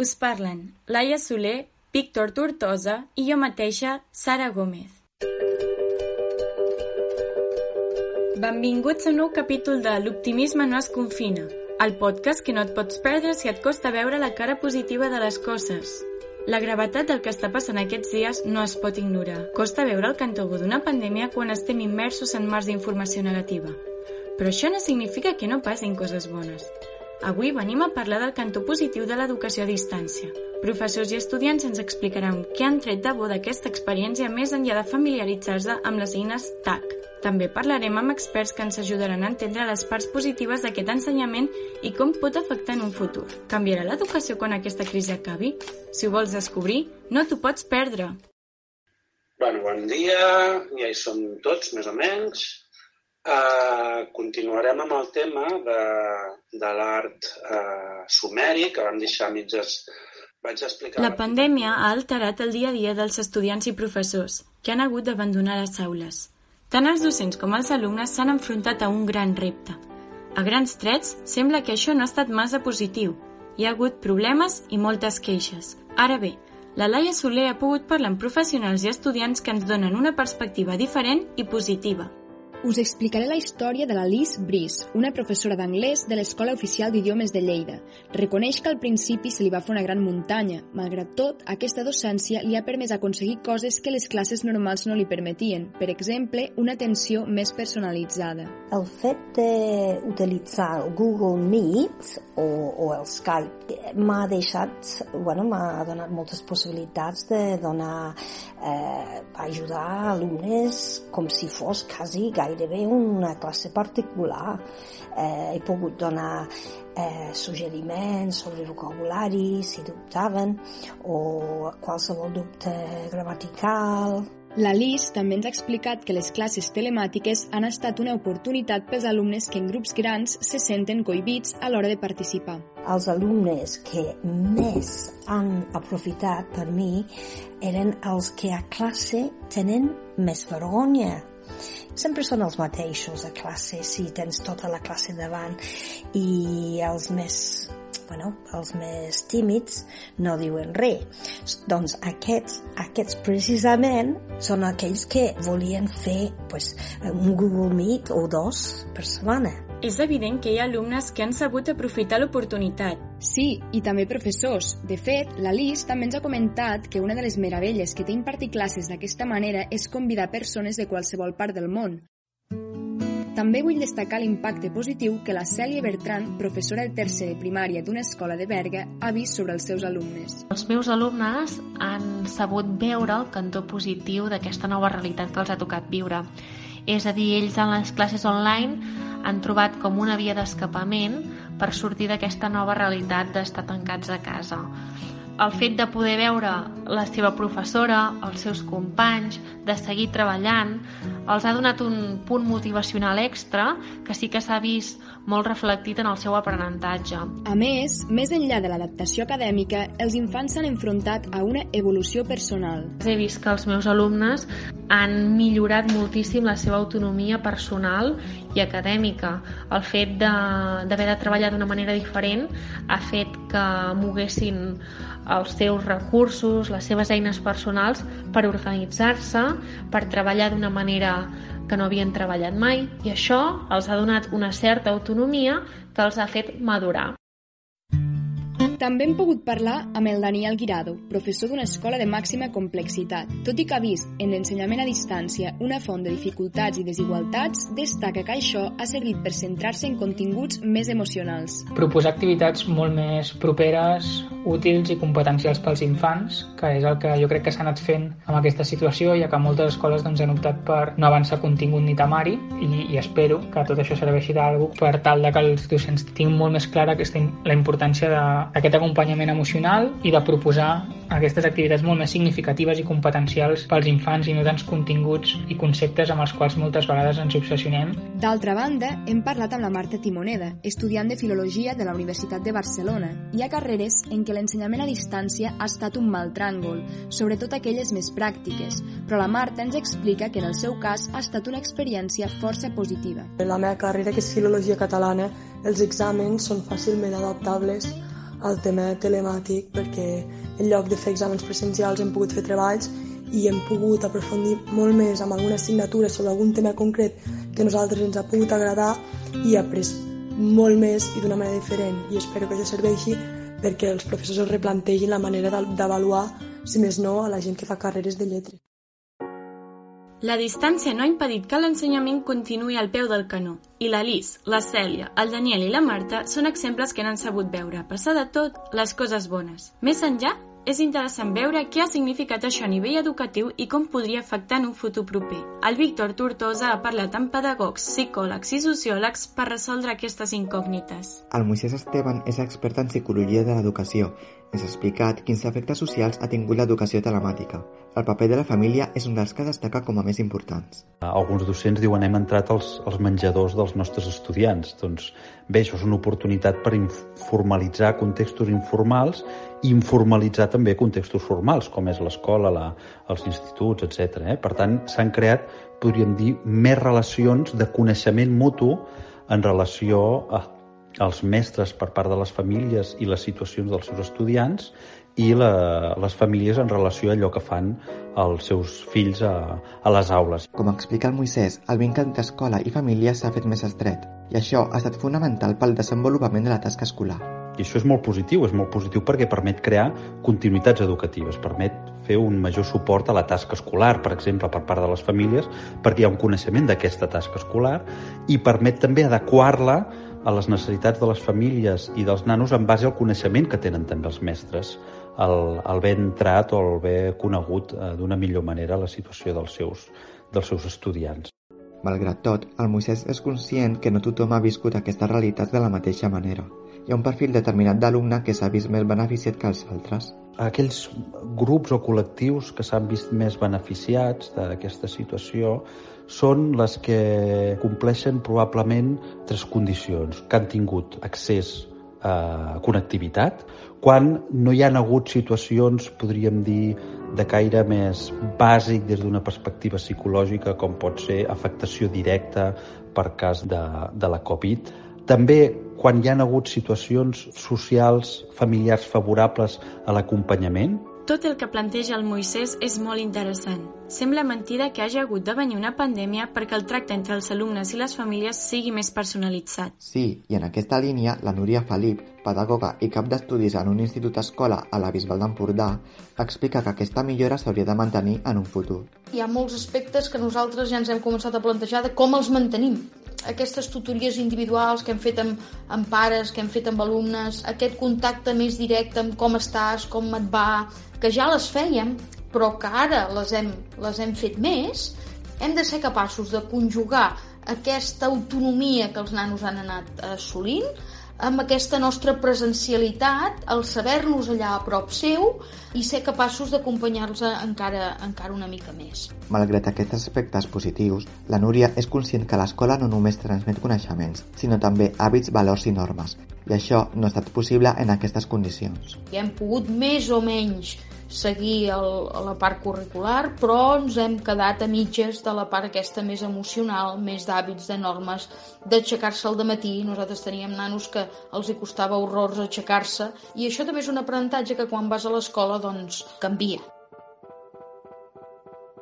Us parlen Laia Soler, Víctor Tortosa i jo mateixa, Sara Gómez. Benvinguts a un nou capítol de L'optimisme no es confina, el podcast que no et pots perdre si et costa veure la cara positiva de les coses. La gravetat del que està passant aquests dies no es pot ignorar. Costa veure el cantó d'una pandèmia quan estem immersos en mars d'informació negativa. Però això no significa que no passin coses bones. Avui venim a parlar del cantó positiu de l'educació a distància. Professors i estudiants ens explicaran què han tret de bo d'aquesta experiència més enllà de familiaritzar-se amb les eines TAC. També parlarem amb experts que ens ajudaran a entendre les parts positives d'aquest ensenyament i com pot afectar en un futur. Canviarà l'educació quan aquesta crisi acabi? Si ho vols descobrir, no t'ho pots perdre. Bueno, bon dia, ja hi som tots, més o menys. Uh, continuarem amb el tema de, de l'art uh, sumeri, que vam deixar mitges... Vaig explicar... La pandèmia ha alterat el dia a dia dels estudiants i professors, que han hagut d'abandonar les aules. Tant els docents com els alumnes s'han enfrontat a un gran repte. A grans trets, sembla que això no ha estat massa positiu. Hi ha hagut problemes i moltes queixes. Ara bé, la Laia Soler ha pogut parlar amb professionals i estudiants que ens donen una perspectiva diferent i positiva. Us explicaré la història de la Liz Brice, una professora d'anglès de l'Escola Oficial d'Idiomes de Lleida. Reconeix que al principi se li va fer una gran muntanya. Malgrat tot, aquesta docència li ha permès aconseguir coses que les classes normals no li permetien. Per exemple, una atenció més personalitzada. El fet d'utilitzar Google Meet o, o el Skype m'ha deixat, bueno, m'ha donat moltes possibilitats de donar, eh, ajudar alumnes com si fos quasi gairebé una classe particular. Eh, he pogut donar eh, suggeriments sobre vocabulari, si dubtaven, o qualsevol dubte gramatical. La Liz també ens ha explicat que les classes telemàtiques han estat una oportunitat pels alumnes que en grups grans se senten cohibits a l'hora de participar. Els alumnes que més han aprofitat per mi eren els que a classe tenen més vergonya sempre són els mateixos a classe si tens tota la classe davant i els més bueno, els més tímids no diuen res. Doncs aquests, aquests precisament són aquells que volien fer pues, un Google Meet o dos per setmana. És evident que hi ha alumnes que han sabut aprofitar l'oportunitat. Sí, i també professors. De fet, la Liz també ens ha comentat que una de les meravelles que té impartir classes d'aquesta manera és convidar persones de qualsevol part del món. També vull destacar l'impacte positiu que la Cèlia Bertran, professora de tercer de primària d'una escola de Berga, ha vist sobre els seus alumnes. Els meus alumnes han sabut veure el cantó positiu d'aquesta nova realitat que els ha tocat viure. És a dir, ells en les classes online han trobat com una via d'escapament per sortir d'aquesta nova realitat d'estar tancats a casa. El fet de poder veure la seva professora, els seus companys, de seguir treballant, els ha donat un punt motivacional extra que sí que s'ha vist molt reflectit en el seu aprenentatge. A més, més enllà de l'adaptació acadèmica, els infants s'han enfrontat a una evolució personal. He vist que els meus alumnes han millorat moltíssim la seva autonomia personal i acadèmica. El fet d'haver de, de treballar d'una manera diferent ha fet que moguessin els seus recursos, les seves eines personals per organitzar-se, per treballar d'una manera que no havien treballat mai i això els ha donat una certa autonomia que els ha fet madurar. També hem pogut parlar amb el Daniel Guirado, professor d'una escola de màxima complexitat. Tot i que ha vist en l'ensenyament a distància una font de dificultats i desigualtats, destaca que això ha servit per centrar-se en continguts més emocionals. Proposar activitats molt més properes, útils i competencials pels infants, que és el que jo crec que s'ha anat fent amb aquesta situació, ja que moltes escoles doncs, han optat per no avançar contingut ni temari i, i espero que tot això serveixi d'algú per tal de que els docents tinguin molt més clara aquesta, la importància d'aquest aquest acompanyament emocional i de proposar aquestes activitats molt més significatives i competencials pels infants i no tants continguts i conceptes amb els quals moltes vegades ens obsessionem. D'altra banda, hem parlat amb la Marta Timoneda, estudiant de Filologia de la Universitat de Barcelona. Hi ha carreres en què l'ensenyament a distància ha estat un mal tràngol, sobretot aquelles més pràctiques, però la Marta ens explica que en el seu cas ha estat una experiència força positiva. En la meva carrera, que és Filologia Catalana, els exàmens són fàcilment adaptables al tema telemàtic perquè en lloc de fer exàmens presencials hem pogut fer treballs i hem pogut aprofundir molt més amb alguna assignatura sobre algun tema concret que a nosaltres ens ha pogut agradar i après molt més i d'una manera diferent i espero que això serveixi perquè els professors es replantegin la manera d'avaluar, si més no, a la gent que fa carreres de lletres. La distància no ha impedit que l'ensenyament continuï al peu del canó, i la Lis, la Cèlia, el Daniel i la Marta són exemples que n'han sabut veure, passar de tot, les coses bones. Més enllà, és interessant veure què ha significat això a nivell educatiu i com podria afectar en un futur proper. El Víctor Tortosa ha parlat amb pedagogs, psicòlegs i sociòlegs per resoldre aquestes incògnites. El Moisès Esteban és expert en psicologia de l'educació. Ens ha explicat quins efectes socials ha tingut l'educació telemàtica. El paper de la família és un dels que destaca com a més importants. Alguns docents diuen hem entrat als, als menjadors dels nostres estudiants. Doncs bé, això és una oportunitat per formalitzar contextos informals i informalitzar també contextos formals, com és l'escola, la, els instituts, etc. Eh? Per tant, s'han creat, podríem dir, més relacions de coneixement mutu en relació a, als mestres per part de les famílies i les situacions dels seus estudiants i la, les famílies en relació a allò que fan els seus fills a, a les aules. Com explica el Moisès, el vincle entre escola i família s'ha fet més estret i això ha estat fonamental pel desenvolupament de la tasca escolar. I això és molt positiu, és molt positiu perquè permet crear continuïtats educatives, permet fer un major suport a la tasca escolar, per exemple, per part de les famílies, perquè hi ha un coneixement d'aquesta tasca escolar i permet també adequar-la a les necessitats de les famílies i dels nanos en base al coneixement que tenen també els mestres el, el ben entrat o el bé conegut eh, d'una millor manera la situació dels seus, dels seus estudiants. Malgrat tot, el Moisès és conscient que no tothom ha viscut aquestes realitats de la mateixa manera. Hi ha un perfil determinat d'alumne que s'ha vist més beneficiat que els altres. Aquells grups o col·lectius que s'han vist més beneficiats d'aquesta situació són les que compleixen probablement tres condicions, que han tingut accés a connectivitat, quan no hi han hagut situacions, podríem dir, de caire més bàsic des d'una perspectiva psicològica, com pot ser afectació directa per cas de, de la Covid. També quan hi han hagut situacions socials, familiars favorables a l'acompanyament, tot el que planteja el Moisès és molt interessant. Sembla mentida que hagi hagut de venir una pandèmia perquè el tracte entre els alumnes i les famílies sigui més personalitzat. Sí, i en aquesta línia, la Núria Felip, pedagoga i cap d'estudis en un institut escola a la Bisbal d'Empordà, explica que aquesta millora s'hauria de mantenir en un futur. Hi ha molts aspectes que nosaltres ja ens hem començat a plantejar de com els mantenim aquestes tutories individuals que hem fet amb, amb pares, que hem fet amb alumnes, aquest contacte més directe amb com estàs, com et va, que ja les fèiem, però que ara les hem, les hem fet més, hem de ser capaços de conjugar aquesta autonomia que els nanos han anat assolint amb aquesta nostra presencialitat, el saber-los allà a prop seu i ser capaços d'acompanyar-los encara, encara una mica més. Malgrat aquests aspectes positius, la Núria és conscient que l'escola no només transmet coneixements, sinó també hàbits, valors i normes, i això no ha estat possible en aquestes condicions. Hem pogut més o menys seguir el, la part curricular, però ens hem quedat a mitges de la part aquesta més emocional, més d'hàbits, de normes, d'aixecar-se al matí. Nosaltres teníem nanos que els hi costava horrors aixecar-se i això també és un aprenentatge que quan vas a l'escola doncs canvia.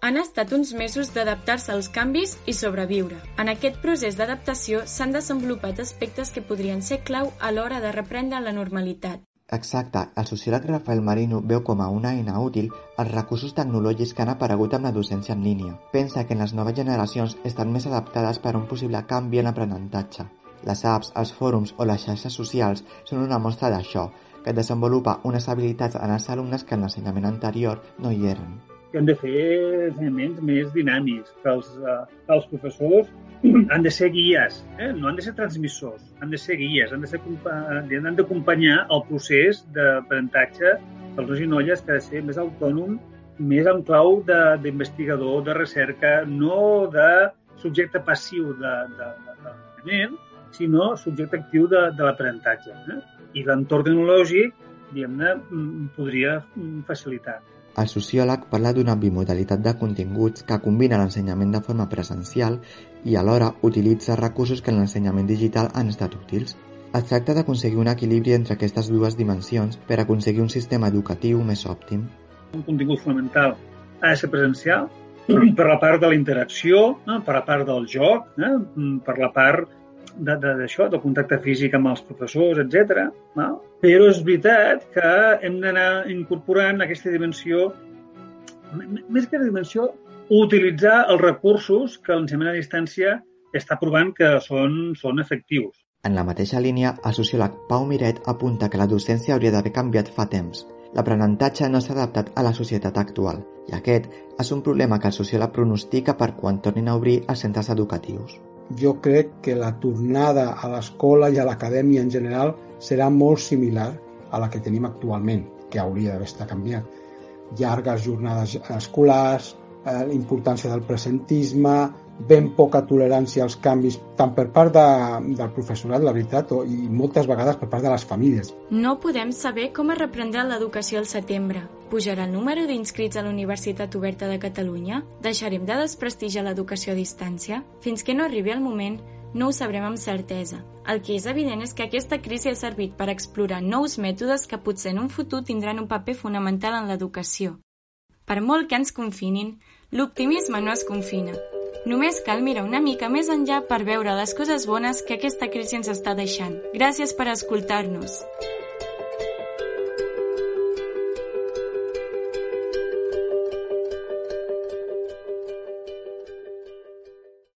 Han estat uns mesos d'adaptar-se als canvis i sobreviure. En aquest procés d'adaptació s'han desenvolupat aspectes que podrien ser clau a l'hora de reprendre la normalitat. Exacte, el sociòleg Rafael Marino veu com a una eina útil els recursos tecnològics que han aparegut amb la docència en línia. Pensa que en les noves generacions estan més adaptades per a un possible canvi en l'aprenentatge. Les apps, els fòrums o les xarxes socials són una mostra d'això, que desenvolupa unes habilitats en els alumnes que en l'ensenyament anterior no hi eren. Que hem de fer ensenyaments més dinàmics, que els, eh, que els professors han de ser guies, eh? no han de ser transmissors, han de ser guies, han de ser, han d'acompanyar el procés d'aprenentatge dels nois i noies que ha de ser més autònom, més en clau d'investigador, de, de recerca, no de subjecte passiu de, de, de, de sinó subjecte actiu de, de l'aprenentatge. Eh? I l'entorn tecnològic, diguem-ne, mm, podria mm, facilitar. El sociòleg parla d'una bimodalitat de continguts que combina l'ensenyament de forma presencial i alhora utilitza recursos que en l'ensenyament digital han estat útils. Es tracta d'aconseguir un equilibri entre aquestes dues dimensions per aconseguir un sistema educatiu més òptim. Un contingut fonamental ha de ser presencial per la part de la interacció, per la part del joc, eh, per la part d'això, de, de, del contacte físic amb els professors, etc. No? Però és veritat que hem d'anar incorporant aquesta dimensió, més que la dimensió, utilitzar els recursos que l'ensenyament a distància està provant que són, són efectius. En la mateixa línia, el sociòleg Pau Miret apunta que la docència hauria d'haver canviat fa temps. L'aprenentatge no s'ha adaptat a la societat actual i aquest és un problema que el sociòleg pronostica per quan tornin a obrir els centres educatius. Jo crec que la tornada a l'escola i a l'acadèmia en general serà molt similar a la que tenim actualment, que hauria d'haver estat canviat. Llargues jornades escolars, eh, la importància del presentisme, ben poca tolerància als canvis tant per part de, del professorat, la veritat, o, i moltes vegades per part de les famílies. No podem saber com es reprendrà l'educació al setembre. Pujarà el número d'inscrits a la Universitat Oberta de Catalunya? Deixarem de desprestigiar l'educació a distància? Fins que no arribi el moment, no ho sabrem amb certesa. El que és evident és que aquesta crisi ha servit per explorar nous mètodes que potser en un futur tindran un paper fonamental en l'educació. Per molt que ens confinin, l'optimisme no es confina. Només cal mirar una mica més enllà per veure les coses bones que aquesta crisi ens està deixant. Gràcies per escoltar-nos.